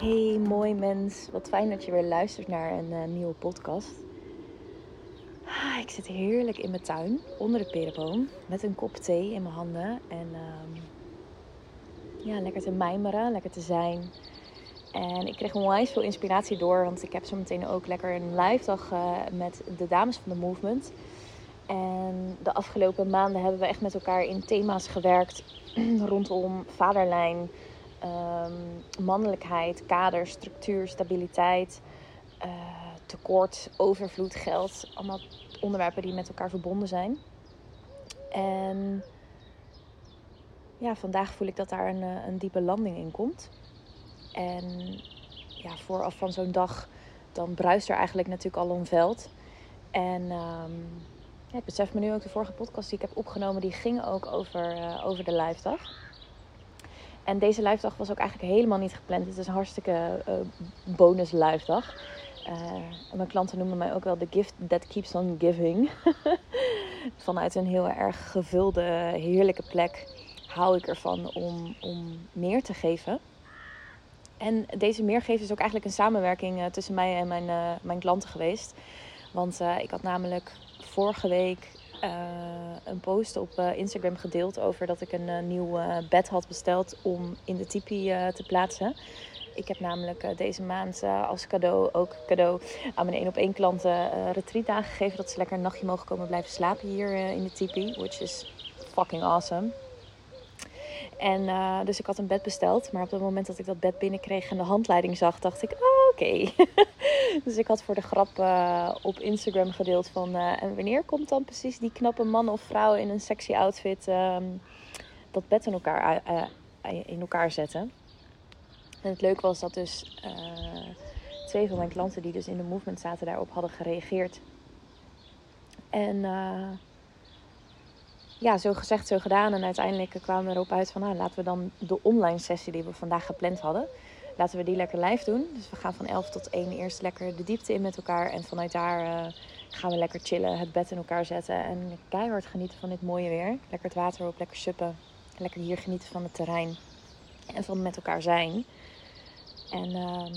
Hey, mooi mens. Wat fijn dat je weer luistert naar een uh, nieuwe podcast. Ah, ik zit heerlijk in mijn tuin, onder de perenboom, met een kop thee in mijn handen. En uh, ja, lekker te mijmeren, lekker te zijn. En ik kreeg onwijs veel inspiratie door, want ik heb zo meteen ook lekker een live dag uh, met de dames van de movement. En de afgelopen maanden hebben we echt met elkaar in thema's gewerkt rondom vaderlijn um, mannelijkheid, kader, structuur, stabiliteit, uh, tekort, overvloed, geld. Allemaal onderwerpen die met elkaar verbonden zijn. En ja, vandaag voel ik dat daar een, eh, een diepe landing in komt. En ja, vooraf van zo'n dag, dan bruist er eigenlijk natuurlijk al een veld. En ja, ik besef me nu ook de vorige podcast die ik heb opgenomen, die ging ook over, uh, over de live dag. En deze live dag was ook eigenlijk helemaal niet gepland. Het is een hartstikke uh, bonus live dag. Uh, mijn klanten noemen mij ook wel de gift that keeps on giving. Vanuit een heel erg gevulde, heerlijke plek hou ik ervan om, om meer te geven. En deze meergeven is ook eigenlijk een samenwerking uh, tussen mij en mijn, mijn klanten geweest. Want ik had namelijk vorige week een post op uh, Instagram gedeeld over dat ik een uh, nieuw bed had besteld om in de tipi te plaatsen. Ik heb namelijk deze maand als cadeau ook cadeau aan mijn één op één klanten retreat aangegeven dat ze lekker een nachtje mogen komen blijven slapen hier in de tipi, which is fucking awesome. En dus ik had een bed besteld. Maar op het moment dat ik dat bed binnenkreeg en de handleiding zag, dacht ik: oh, dus ik had voor de grap uh, op Instagram gedeeld van: uh, en wanneer komt dan precies die knappe man of vrouw in een sexy outfit um, dat bed in elkaar, in elkaar zetten? En het leuke was dat dus twee van mijn klanten die dus in de movement zaten daarop hadden gereageerd. En ja, zo gezegd, zo gedaan. En uiteindelijk kwamen we erop uit van, nou, laten we dan de online sessie die we vandaag gepland hadden, laten we die lekker live doen. Dus we gaan van 11 tot 1 eerst lekker de diepte in met elkaar. En vanuit daar uh, gaan we lekker chillen, het bed in elkaar zetten en keihard genieten van dit mooie weer. Lekker het water op, lekker suppen. Lekker hier genieten van het terrein en van met elkaar zijn. En um,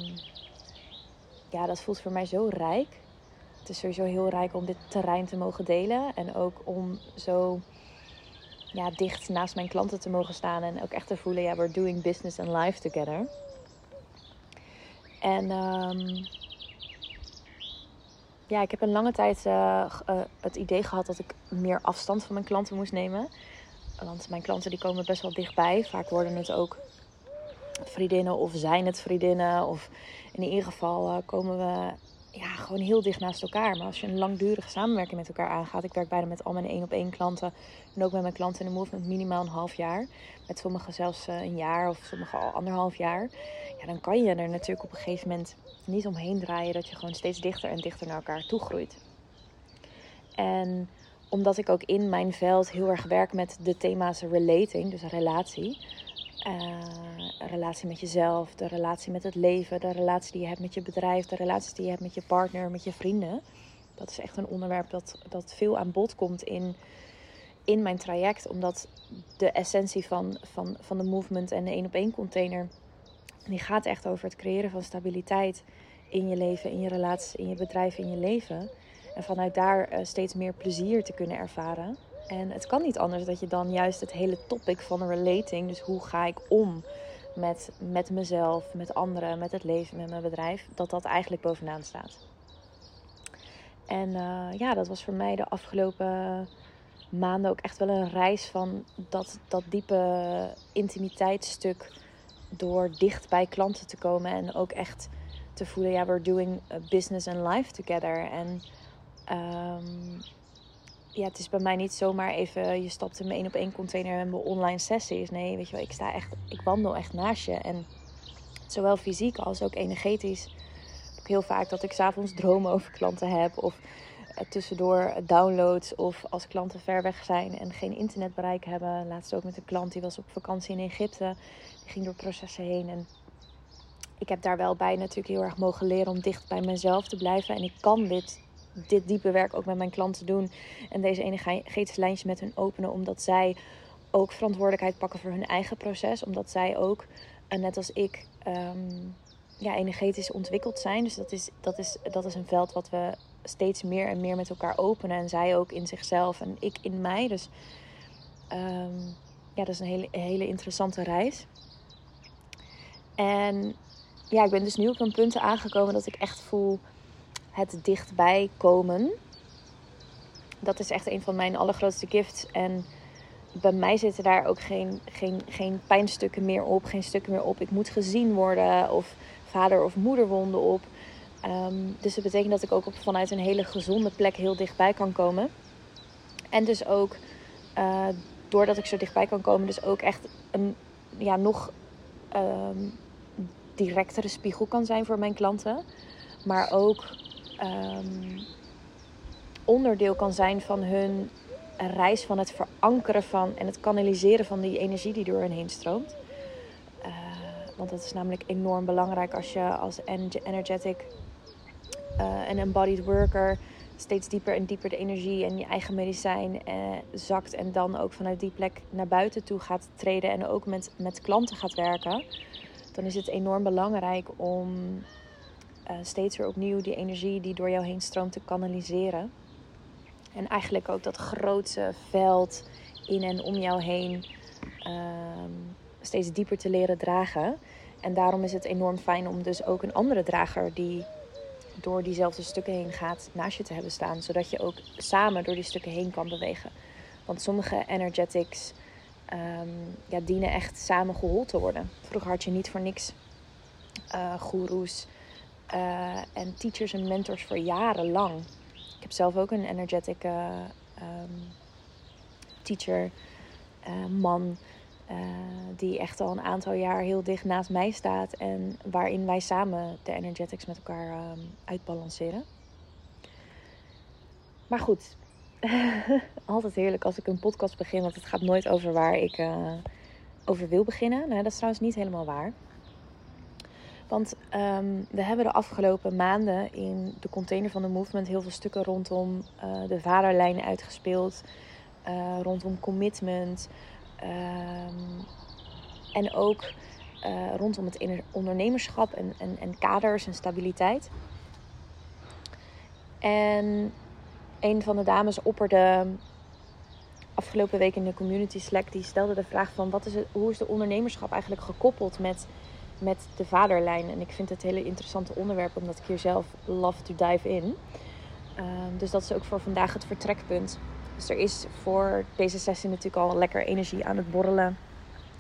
ja, dat voelt voor mij zo rijk. Het is sowieso heel rijk om dit terrein te mogen delen. En ook om zo ja, dicht naast mijn klanten te mogen staan. En ook echt te voelen, ja, we're doing business and life together. En um, ja, ik heb een lange tijd uh, uh, het idee gehad dat ik meer afstand van mijn klanten moest nemen. Want mijn klanten die komen best wel dichtbij. Vaak worden het ook vriendinnen of zijn het vriendinnen. Of in ieder geval uh, komen we ja, gewoon heel dicht naast elkaar. Maar als je een langdurige samenwerking met elkaar aangaat. Ik werk bijna met al mijn één op één klanten. En ook met mijn klanten in de movement minimaal een half jaar. Met sommigen zelfs een jaar of sommigen al anderhalf jaar. Ja, dan kan je er natuurlijk op een gegeven moment niet omheen draaien. Dat je gewoon steeds dichter en dichter naar elkaar toe groeit. En omdat ik ook in mijn veld heel erg werk met de thema's relating, dus relatie uh, relatie met jezelf, de relatie met het leven, de relatie die je hebt met je bedrijf, de relaties die je hebt met je partner, met je vrienden. Dat is echt een onderwerp dat, dat veel aan bod komt in, in mijn traject. Omdat de essentie van, van, van de movement en de één op één container, die gaat echt over het creëren van stabiliteit in je leven, in je relatie, in je bedrijf, in je leven. En vanuit daar uh, steeds meer plezier te kunnen ervaren. En het kan niet anders dat je dan juist het hele topic van relating, dus hoe ga ik om met, met mezelf, met anderen, met het leven, met mijn bedrijf, dat dat eigenlijk bovenaan staat. En uh, ja, dat was voor mij de afgelopen maanden ook echt wel een reis van dat, dat diepe intimiteitsstuk. Door dicht bij klanten te komen en ook echt te voelen, ja, we're doing business and life together. En um, ja, het is bij mij niet zomaar even, je stapt in mijn één op één container en mijn online sessies. Nee, weet je wel, ik sta echt, ik wandel echt naast je. En zowel fysiek als ook energetisch heel vaak dat ik s'avonds dromen over klanten heb. Of uh, tussendoor downloads of als klanten ver weg zijn en geen internetbereik hebben. Laatst ook met een klant die was op vakantie in Egypte. Die ging door processen heen en ik heb daar wel bij natuurlijk heel erg mogen leren om dicht bij mezelf te blijven. En ik kan dit dit diepe werk ook met mijn klanten doen. En deze energetische met hun openen. Omdat zij ook verantwoordelijkheid pakken voor hun eigen proces. Omdat zij ook, uh, net als ik, um, ja, energetisch ontwikkeld zijn. Dus dat is, dat, is, dat is een veld wat we steeds meer en meer met elkaar openen. En zij ook in zichzelf en ik in mij. Dus ehm, ja, dat is een hele, hele interessante reis. En ja, ik ben dus nu op een punt aangekomen dat ik echt voel het dichtbij komen. Dat is echt een van mijn allergrootste gifts. En bij mij zitten daar ook geen, geen, geen pijnstukken meer op, geen stukken meer op. Ik moet gezien worden of vader- of moederwonden op. Ehm, dus dat betekent dat ik ook vanuit een hele gezonde plek heel dichtbij kan komen. En dus ook, uh, doordat ik zo dichtbij kan komen, dus ook echt een ja, nog um, directere spiegel kan zijn voor mijn klanten. Maar ook um, onderdeel kan zijn van hun reis van het verankeren van en het kanaliseren van die energie die door hen heen stroomt. Uh, want dat is namelijk enorm belangrijk als je als energetic uh, en embodied worker steeds dieper en dieper de energie en je eigen medicijn uh, zakt. En dan ook vanuit die plek naar buiten toe gaat treden en ook met, met klanten gaat werken. Dan is het enorm belangrijk om uh, steeds weer opnieuw die energie die door jou heen stroomt te kanaliseren. En eigenlijk ook dat grote veld in en om jou heen uh, steeds dieper te leren dragen. En daarom is het enorm fijn om dus ook een andere drager die door diezelfde stukken heen gaat naast je te hebben staan. Zodat je ook samen door die stukken heen kan bewegen. Want sommige energetics um, ja, dienen echt samen gehold te worden. Vroeger had je niet voor niks uh, goeroes uh, en teachers en mentors voor jarenlang. Ik heb zelf ook een energetic uh, teacher, man uh, die echt al een aantal jaar heel dicht naast mij staat. En waarin wij samen de energetics met elkaar um, uitbalanceren. Maar goed, altijd heerlijk als ik een podcast begin. Want het gaat nooit over waar ik over wil beginnen. Nou, dat is trouwens niet helemaal waar. Want um, we hebben de afgelopen maanden in de container van de movement heel veel stukken rondom uh, de vaderlijn uitgespeeld. Uh, rondom commitment, Um, en ook uh, rondom het ondernemerschap en, en, en kaders en stabiliteit. En een van de dames opperde afgelopen week in de community Slack, die stelde de vraag van wat is het, hoe is de ondernemerschap eigenlijk gekoppeld met, met de vaderlijn? En ik vind het hele interessante onderwerp, omdat ik hier zelf love to dive in. Uh, dus dat is ook voor vandaag het vertrekpunt. Dus er is voor deze sessie natuurlijk al lekker energie aan het borrelen.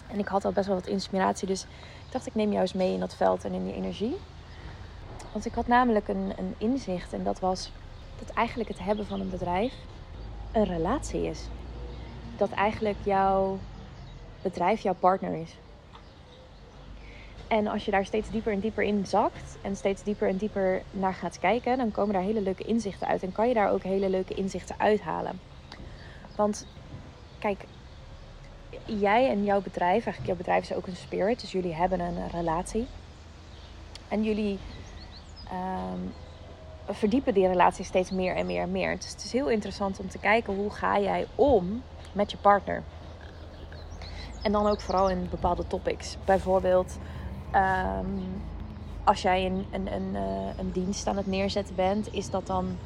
En ik had al best wel wat inspiratie. Dus ik dacht, ik neem jou eens mee in dat veld en in die energie. Want ik had namelijk een, een inzicht. En dat was dat eigenlijk het hebben van een bedrijf een relatie is. Dat eigenlijk jouw bedrijf jouw partner is. En als je daar steeds dieper en dieper in zakt en steeds dieper en dieper naar gaat kijken, dan komen daar hele leuke inzichten uit. En kan je daar ook hele leuke inzichten uithalen. Want kijk, jij en jouw bedrijf, eigenlijk jouw bedrijf is ook een spirit, dus jullie hebben een relatie. En jullie um, verdiepen die relatie steeds meer en meer en meer. Dus het is heel interessant om te kijken hoe ga jij om met je partner. En dan ook vooral in bepaalde topics. Bijvoorbeeld um, als jij een, een, een, eh, een dienst aan het neerzetten bent, is dat dan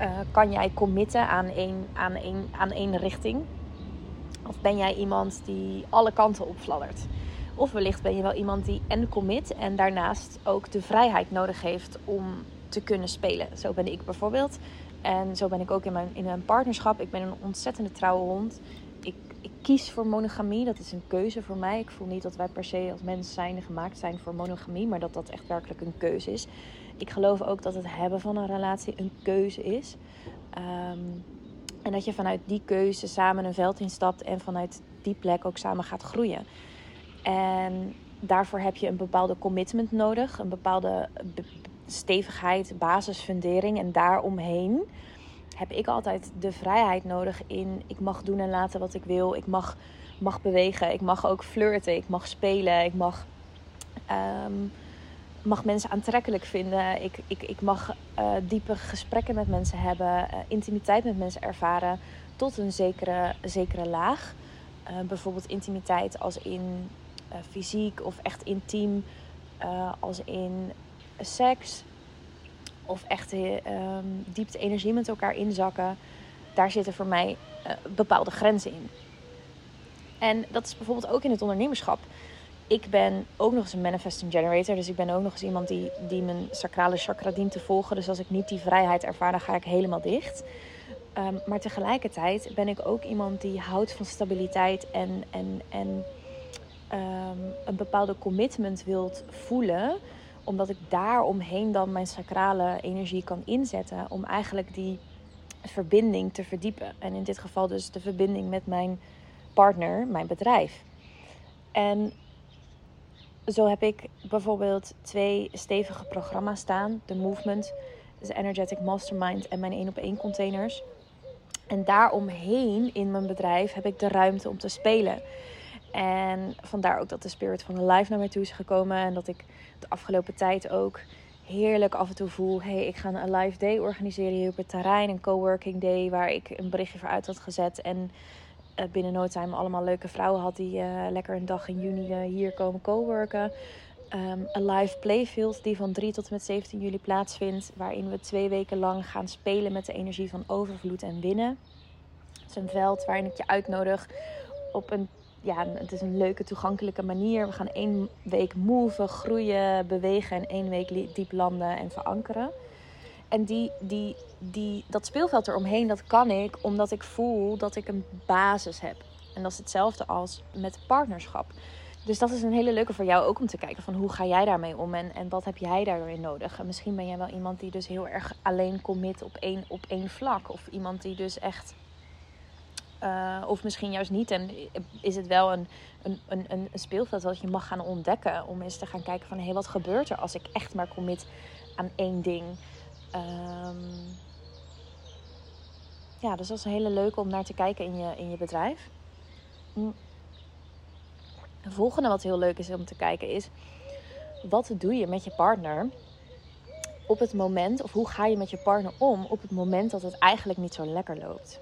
uh, kan jij committen aan één, aan, aan één richting? Of ben jij iemand die alle kanten opfladdert? Of wellicht ben je wel iemand die en commit en daarnaast ook de vrijheid nodig heeft om te kunnen spelen. Zo ben ik bijvoorbeeld. En zo ben ik ook in mijn, in mijn partnerschap. Ik ben een ontzettende trouwe hond. Kies voor monogamie. Dat is een keuze voor mij. Ik voel niet dat wij per se als mens zijn gemaakt zijn voor monogamie. Maar dat dat echt werkelijk een keuze is ik geloof ook dat het hebben van een relatie een keuze is. Um, en dat je vanuit die keuze samen een veld instapt en vanuit die plek ook samen gaat groeien. En daarvoor heb je een bepaalde commitment nodig, een bepaalde stevigheid, basisfundering. En daaromheen heb ik altijd de vrijheid nodig in ik mag doen en laten wat ik wil. Ik mag, mag bewegen, ik mag ook flirten, ik mag spelen, ik mag. Um, mag mensen aantrekkelijk vinden. Ik, ik, ik mag uh, diepe gesprekken met mensen hebben, uh, intimiteit met mensen ervaren tot een zekere, zekere laag. Uh, bijvoorbeeld intimiteit als in fysiek of echt intiem als in seks of echt uh, diepte energie met elkaar inzakken, daar zitten voor mij uh, bepaalde grenzen in. En dat is bijvoorbeeld ook in het ondernemerschap. Ik ben ook nog eens een manifesting generator. Dus ik ben ook nog eens iemand die, die mijn sacrale chakra dient te volgen. Dus als ik niet die vrijheid ervaar, dan ga ik helemaal dicht. Um, maar tegelijkertijd ben ik ook iemand die houdt van stabiliteit en, en, en um, een bepaalde commitment wilt voelen. Omdat ik daaromheen dan mijn sacrale energie kan inzetten. Om eigenlijk die verbinding te verdiepen. En in dit geval dus de verbinding met mijn partner, mijn bedrijf. En zo heb ik bijvoorbeeld twee stevige programma's staan. De Movement, de Energetic Mastermind en mijn 1 op 1 containers. En daaromheen in mijn bedrijf heb ik de ruimte om te spelen. En vandaar ook dat de spirit van de live naar mij toe is gekomen. En dat ik de afgelopen tijd ook heerlijk af en toe voel... hey, ik ga een live day organiseren hier op het terrein. Een coworking day waar ik een berichtje voor uit had gezet. En uh, binnen no time allemaal leuke vrouwen had... die uh, lekker een dag in juni uh, hier komen coworken. Um, een live playfield die van 3 tot en met 17 juli plaatsvindt. Waarin we twee weken lang gaan spelen met de energie van overvloed en winnen. Het is een veld waarin ik je uitnodig op een ja, het is een leuke, toegankelijke manier. We gaan één week move, groeien, bewegen en één week diep landen en verankeren. En die, die, die, dat speelveld eromheen, dat kan ik omdat ik voel dat ik een basis heb. En dat is hetzelfde als met partnerschap. Dus dat is een hele leuke voor jou ook om te kijken van hoe ga jij daarmee om en, en wat heb jij daarin nodig. En misschien ben jij wel iemand die dus heel erg alleen commit op één, op één vlak. Of iemand die dus echt uh, of misschien juist niet. En is het wel een, een, een, een speelveld dat je mag gaan ontdekken. Om eens te gaan kijken van hé, wat gebeurt er als ik echt maar commit aan één ding. Um, ja, dus dat is een hele leuke om naar te kijken in je, in je bedrijf. Hm. Een volgende wat heel leuk is om te kijken is... Wat doe je met je partner op het moment... of hoe ga je met je partner om op het moment dat het eigenlijk niet zo lekker loopt?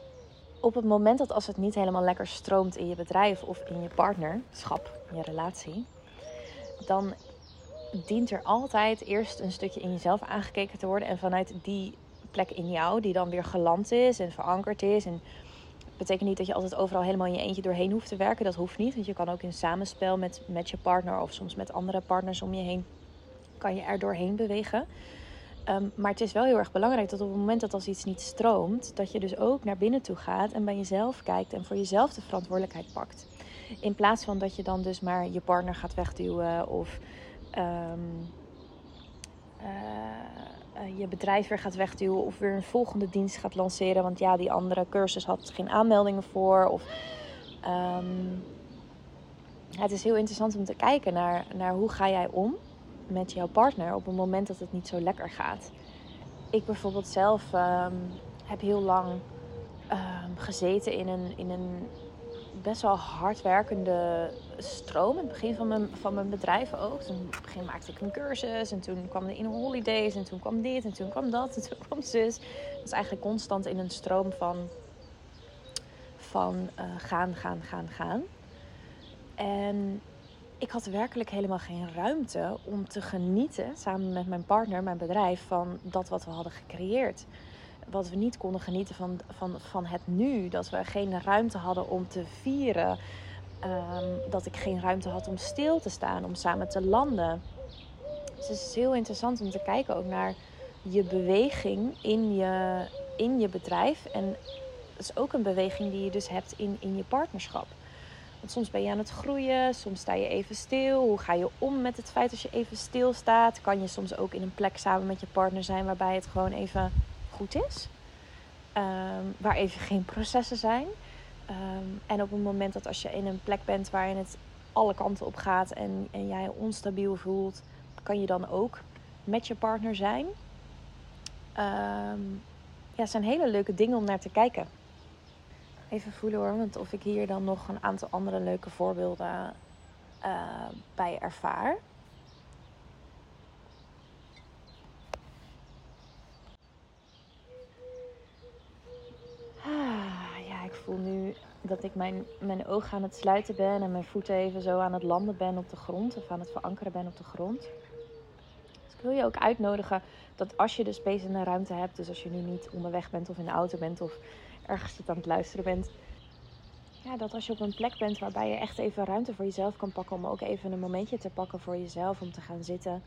Op het moment dat als het niet helemaal lekker stroomt in je bedrijf of in je partnerschap, in je relatie, dan dient er altijd eerst een stukje in jezelf aangekeken te worden. En vanuit die plek in jou, die dan weer geland is en verankerd is. En betekent niet dat je altijd overal helemaal in je eentje doorheen hoeft te werken. Dat hoeft niet. Want je kan ook in samenspel met, met je partner of soms met andere partners om je heen, kan je er doorheen bewegen. Um, maar het is wel heel erg belangrijk dat op het moment dat als iets niet stroomt, dat je dus ook naar binnen toe gaat en bij jezelf kijkt en voor jezelf de verantwoordelijkheid pakt. In plaats van dat je dan dus maar je partner gaat wegduwen of um, uh, je bedrijf weer gaat wegduwen of weer een volgende dienst gaat lanceren. Want ja, die andere cursus had geen aanmeldingen voor. Of, um, het is heel interessant om te kijken naar, naar hoe ga jij om met jouw partner op het moment dat het niet zo lekker gaat. Ik bijvoorbeeld zelf um, heb heel lang um, gezeten in een, in een best wel hardwerkende stroom. In het begin van mijn, van mijn bedrijf ook. Toen, het begin maakte ik een cursus en toen kwam de in holidays en toen kwam dit en toen kwam dat en toen kwam zus. Het was eigenlijk constant in een stroom van, van uh, gaan, gaan, gaan, gaan. En ik had werkelijk helemaal geen ruimte om te genieten samen met mijn partner, mijn bedrijf, van dat wat we hadden gecreëerd. Wat we niet konden genieten van, van, van het nu. Dat we geen ruimte hadden om te vieren. Um, dat ik geen ruimte had om stil te staan, om samen te landen. Dus het is heel interessant om te kijken ook naar je beweging in je, in je bedrijf. En het is ook een beweging die je dus hebt in, in je partnerschap. Soms ben je aan het groeien, soms sta je even stil. Hoe ga je om met het feit dat je even stil staat? Kan je soms ook in een plek samen met je partner zijn waarbij het gewoon even goed is? Um, waar even geen processen zijn. Um, en op het moment dat als je in een plek bent waarin het alle kanten op gaat en, en jij onstabiel voelt, kan je dan ook met je partner zijn. Um, ja, het zijn hele leuke dingen om naar te kijken. Even voelen hoor, want of ik hier dan nog een aantal andere leuke voorbeelden uh, bij ervaar. Ah, ja, ik voel nu dat ik mijn, mijn ogen aan het sluiten ben en mijn voeten even zo aan het landen ben op de grond of aan het verankeren ben op de grond. Dus ik wil je ook uitnodigen dat als je de space en de ruimte hebt, dus als je nu niet onderweg bent of in de auto bent of ergens zit aan het luisteren bent, ja, dat als je op een plek bent waarbij je echt even ruimte voor jezelf kan pakken, om ook even een momentje te pakken voor jezelf om te gaan zitten.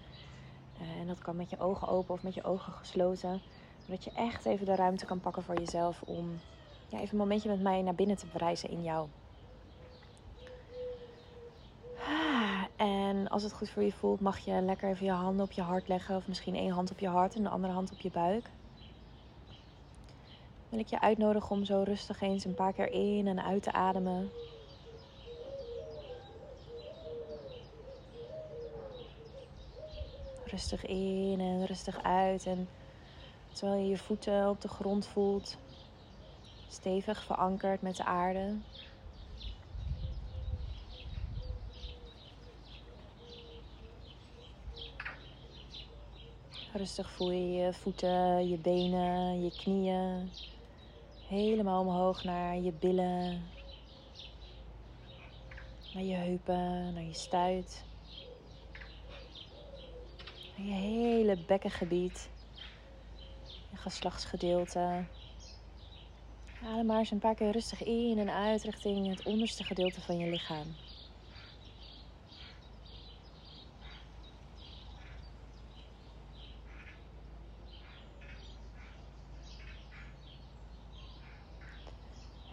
Eh, en dat kan met je ogen open of met je ogen gesloten. Dat je echt even de ruimte kan pakken voor jezelf om ja, even een momentje met mij naar binnen te verrijzen in jou. En als het goed voor je voelt, mag je lekker even je handen op je hart leggen. Of misschien één hand op je hart en de andere hand op je buik. Wil ik je uitnodigen om zo rustig eens een paar keer in en uit te ademen. Rustig in en rustig uit. En terwijl je je voeten op de grond voelt, stevig verankerd met de aarde. Rustig voel je je voeten, je benen, je knieën. Helemaal omhoog naar je billen. Naar je heupen, naar je stuit. Naar je hele bekkengebied. Je geslachtsgedeelte. Adem maar eens een paar keer rustig in en uit richting het onderste gedeelte van je lichaam.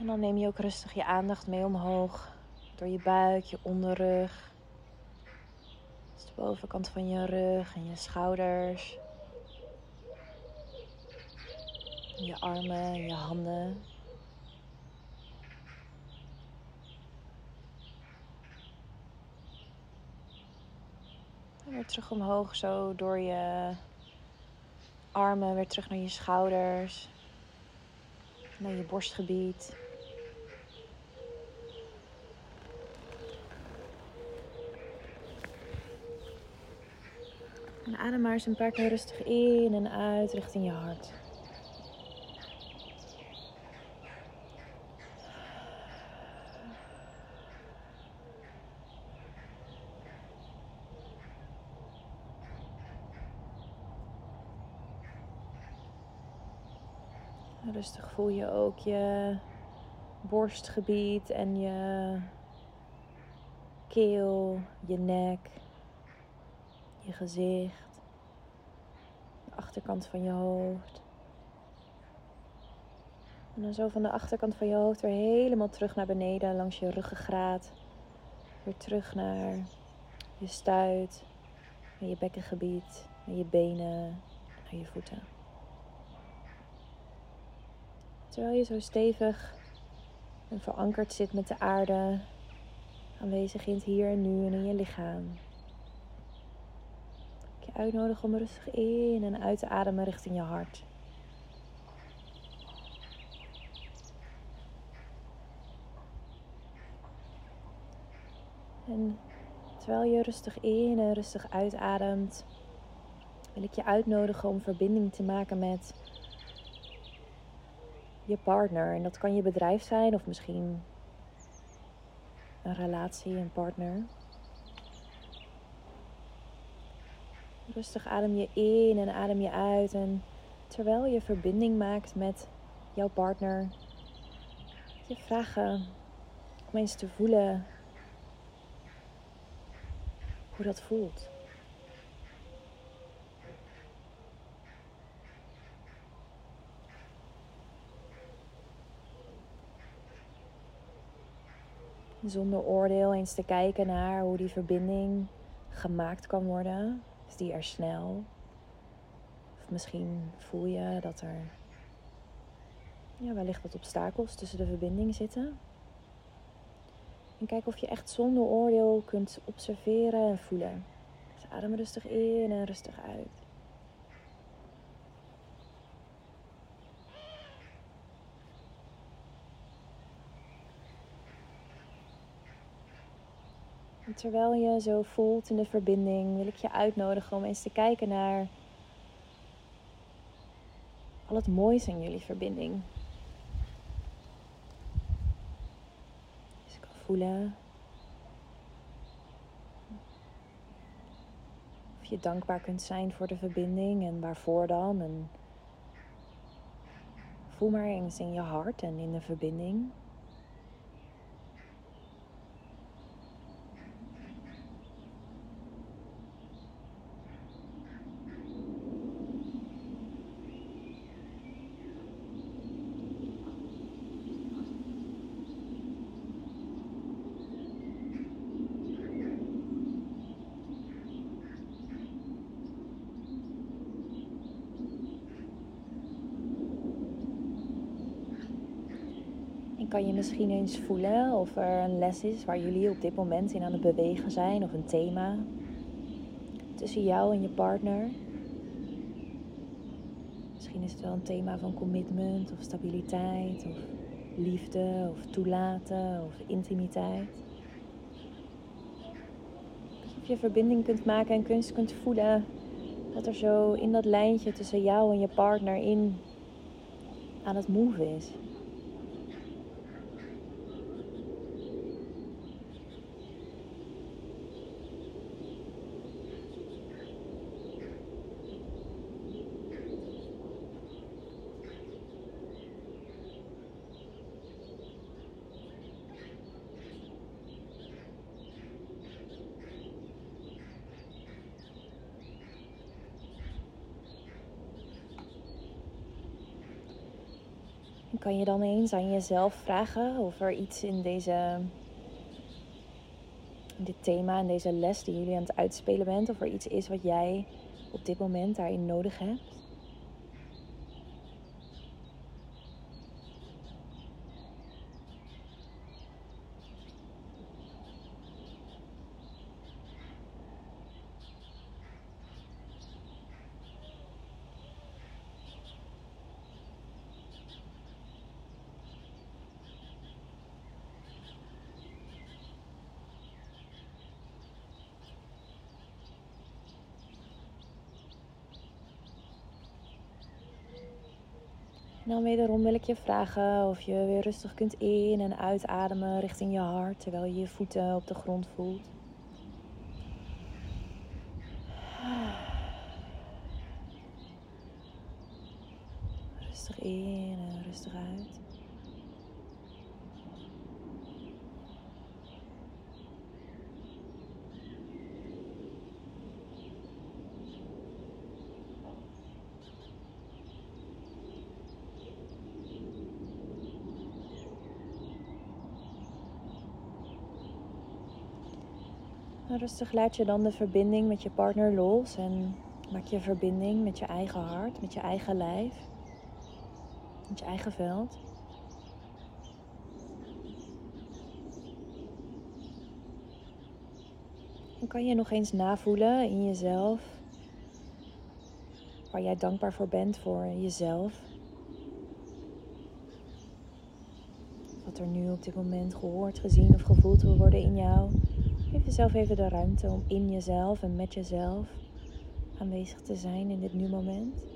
En dan neem je ook rustig je aandacht mee omhoog. Door je buik, je onderrug. De bovenkant van je rug en je schouders. Je armen, je handen. En weer terug omhoog, zo door je armen, weer terug naar je schouders, naar je borstgebied. Adem maar eens een paar keer rustig in en uit richting je hart. Rustig voel je ook je borstgebied en je keel, je nek, je gezicht, achterkant van je hoofd. En dan zo van de achterkant van je hoofd weer helemaal terug naar beneden langs je ruggengraat. Weer terug naar je stuit, naar je bekkengebied, naar je benen, naar je voeten. Terwijl je zo stevig en verankerd zit met de aarde, aanwezig in het hier en nu en in je lichaam. Ik je uitnodigen om rustig in en uit te ademen richting je hart. En terwijl je rustig in en rustig uitademt, wil ik je uitnodigen om verbinding te maken met je partner. En dat kan je bedrijf zijn of misschien een relatie, een partner. Rustig adem je in en adem je uit. En terwijl je verbinding maakt met jouw partner, je vragen om eens te voelen hoe dat voelt. Zonder oordeel eens te kijken naar hoe die verbinding gemaakt kan worden. Die er snel? Of misschien voel je dat er ja, wellicht wat obstakels tussen de verbinding zitten. En kijk of je echt zonder oordeel kunt observeren en voelen. Dus adem rustig in en rustig uit. Terwijl je zo voelt in de verbinding, wil ik je uitnodigen om eens te kijken naar al het moois in jullie verbinding. voelen. Of je dankbaar kunt zijn voor de verbinding en waarvoor dan. En voel maar eens in je hart en in de verbinding. Kan je misschien eens voelen of er een les is waar jullie op dit moment in aan het bewegen zijn of een thema tussen jou en je partner. Misschien is het wel een thema van commitment of stabiliteit of liefde of toelaten of intimiteit. Of je verbinding kunt maken en kunst kunt voelen dat er zo in dat lijntje tussen jou en je partner in aan het move is. Kan je dan eens aan jezelf vragen of er iets in deze in dit thema en deze les die jullie aan het uitspelen bent, of er iets is wat jij op dit moment daarin nodig hebt. En dan wederom wil ik je vragen of je weer rustig kunt in- en uitademen richting je hart terwijl je je voeten op de grond voelt. Rustig in en rustig uit. Rustig laat je dan de verbinding met je partner los en maak je verbinding met je eigen hart, met je eigen lijf, met je eigen veld. En kan je nog eens navoelen in jezelf waar jij dankbaar voor bent voor jezelf. Wat er nu op dit moment gehoord, gezien of gevoeld wil worden in jou. Geef jezelf even de ruimte om in jezelf en met jezelf aanwezig te zijn in dit nu moment.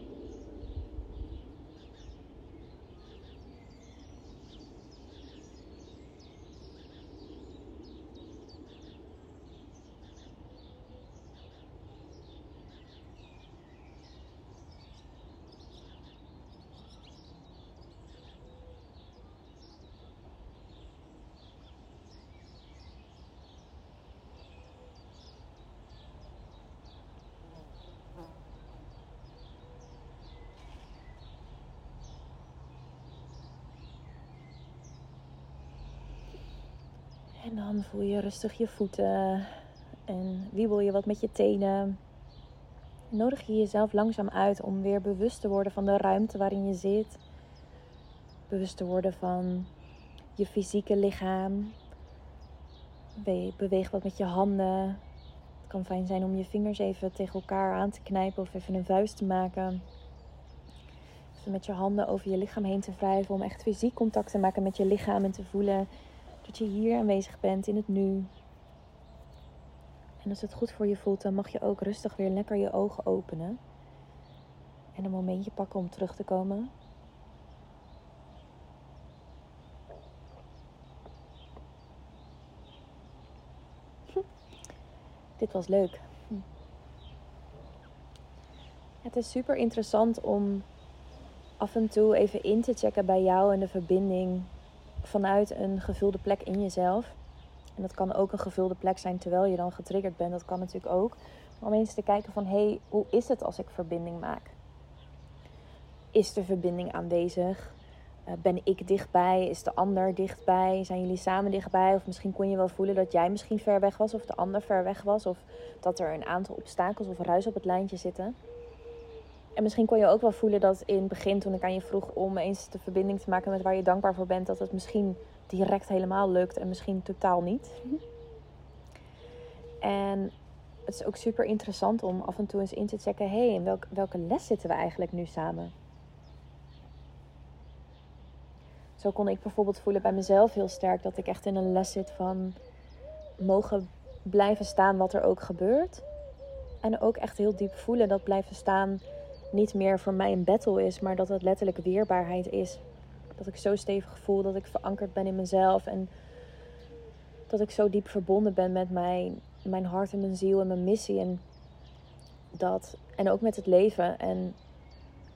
En dan voel je rustig je voeten en wiebel je wat met je tenen. Nodig je jezelf langzaam uit om weer bewust te worden van de ruimte waarin je zit. Bewust te worden van je fysieke lichaam. Beweeg wat met je handen. Het kan fijn zijn om je vingers even tegen elkaar aan te knijpen of even een vuist te maken. Even met je handen over je lichaam heen te wrijven om echt fysiek contact te maken met je lichaam en te voelen dat je hier aanwezig bent in het nu. En als het goed voor je voelt, dan mag je ook rustig weer lekker je ogen openen. En een momentje pakken om terug te komen. Hm. Dit was leuk. Hm. Het is super interessant om af en toe even in te checken bij jou en de verbinding vanuit een gevulde plek in jezelf. En dat kan ook een gevulde plek zijn terwijl je dan getriggerd bent. Dat kan natuurlijk ook. Om eens te kijken van, hé, hey, hoe is het als ik verbinding maak? Is er verbinding aanwezig? Uh, ben ik dichtbij? Is de ander dichtbij? Zijn jullie samen dichtbij? Of misschien kon je wel voelen dat jij misschien ver weg was of de ander ver weg was. Of dat er een aantal obstakels of ruis op het lijntje zitten. En misschien kon je ook wel voelen dat in het begin, toen ik aan je vroeg om eens de verbinding te maken met waar je dankbaar voor bent, dat het misschien direct helemaal lukt en misschien totaal niet. En het is ook super interessant om af en toe eens in te checken: hé, hey, in welk, welke les zitten we eigenlijk nu samen? Zo kon ik bijvoorbeeld voelen bij mezelf heel sterk dat ik echt in een les zit van mogen blijven staan wat er ook gebeurt. En ook echt heel diep voelen dat blijven staan niet meer voor mij een battle is, maar dat het letterlijk weerbaarheid is. Dat ik zo stevig voel dat ik verankerd ben in mezelf en dat ik zo diep verbonden ben met mijn, mijn hart en mijn ziel en mijn missie. En, dat, en ook met het leven. En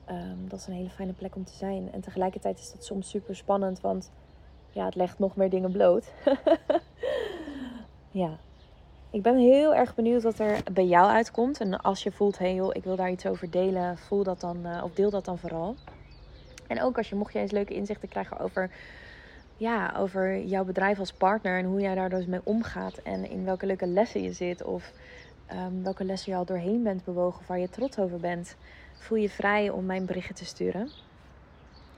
ehm, dat is een hele fijne plek om te zijn. En tegelijkertijd is dat soms super spannend, want ja, het legt nog meer dingen bloot. ja, ik ben heel erg benieuwd wat er bij jou uitkomt. En als je voelt, hey joh, ik wil daar iets over delen, voel dat dan, uh, of deel dat dan vooral. En ook als je, mocht je eens leuke inzichten krijgen over, ja, over jouw bedrijf als partner en hoe jij daar dus mee omgaat. En in welke leuke lessen je zit. Of um, welke lessen je al doorheen bent bewogen, of waar je trots over bent. Voel je vrij om mijn berichten te sturen.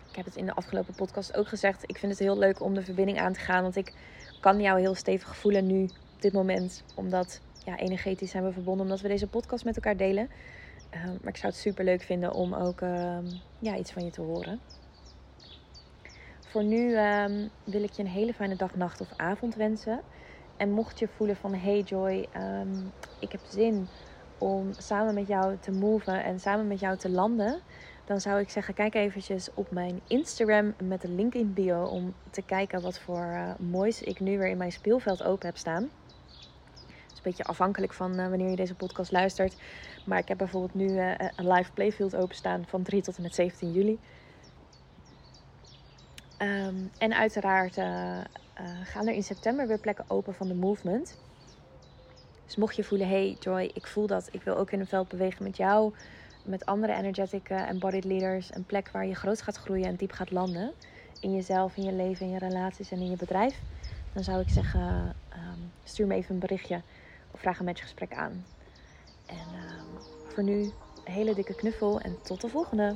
Ik heb het in de afgelopen podcast ook gezegd. Ik vind het heel leuk om de verbinding aan te gaan. Want ik kan jou heel stevig voelen nu dit moment. Omdat ja, energetisch zijn we verbonden omdat we deze podcast met elkaar delen. Ehm, maar ik zou het super leuk vinden om ook ehm, ja, iets van je te horen. Voor nu ehm, wil ik je een hele fijne dag, nacht of avond wensen. En mocht je voelen van hey Joy, ik heb zin om samen met jou te moven en samen met jou te landen. Dan zou ik zeggen, kijk eventjes op mijn Instagram met de link in bio om te kijken wat voor uh, moois ik nu weer in mijn speelveld open heb staan beetje afhankelijk van uh, wanneer je deze podcast luistert. Maar ik heb bijvoorbeeld nu uh, een live playfield openstaan van 3 tot en met 17 juli. Um, en uiteraard uh, gaan er in september weer plekken open van de movement. Dus mocht je voelen, hey Joy, ik voel dat, ik wil ook in een veld bewegen met jou, met andere energetic embodied leaders, een plek waar je groot gaat groeien en diep gaat landen in jezelf, in je leven, in je relaties en in je bedrijf, dan zou ik zeggen, um, stuur me even een berichtje vraag een matchgesprek aan. En uh, voor nu een hele dikke knuffel en tot de volgende.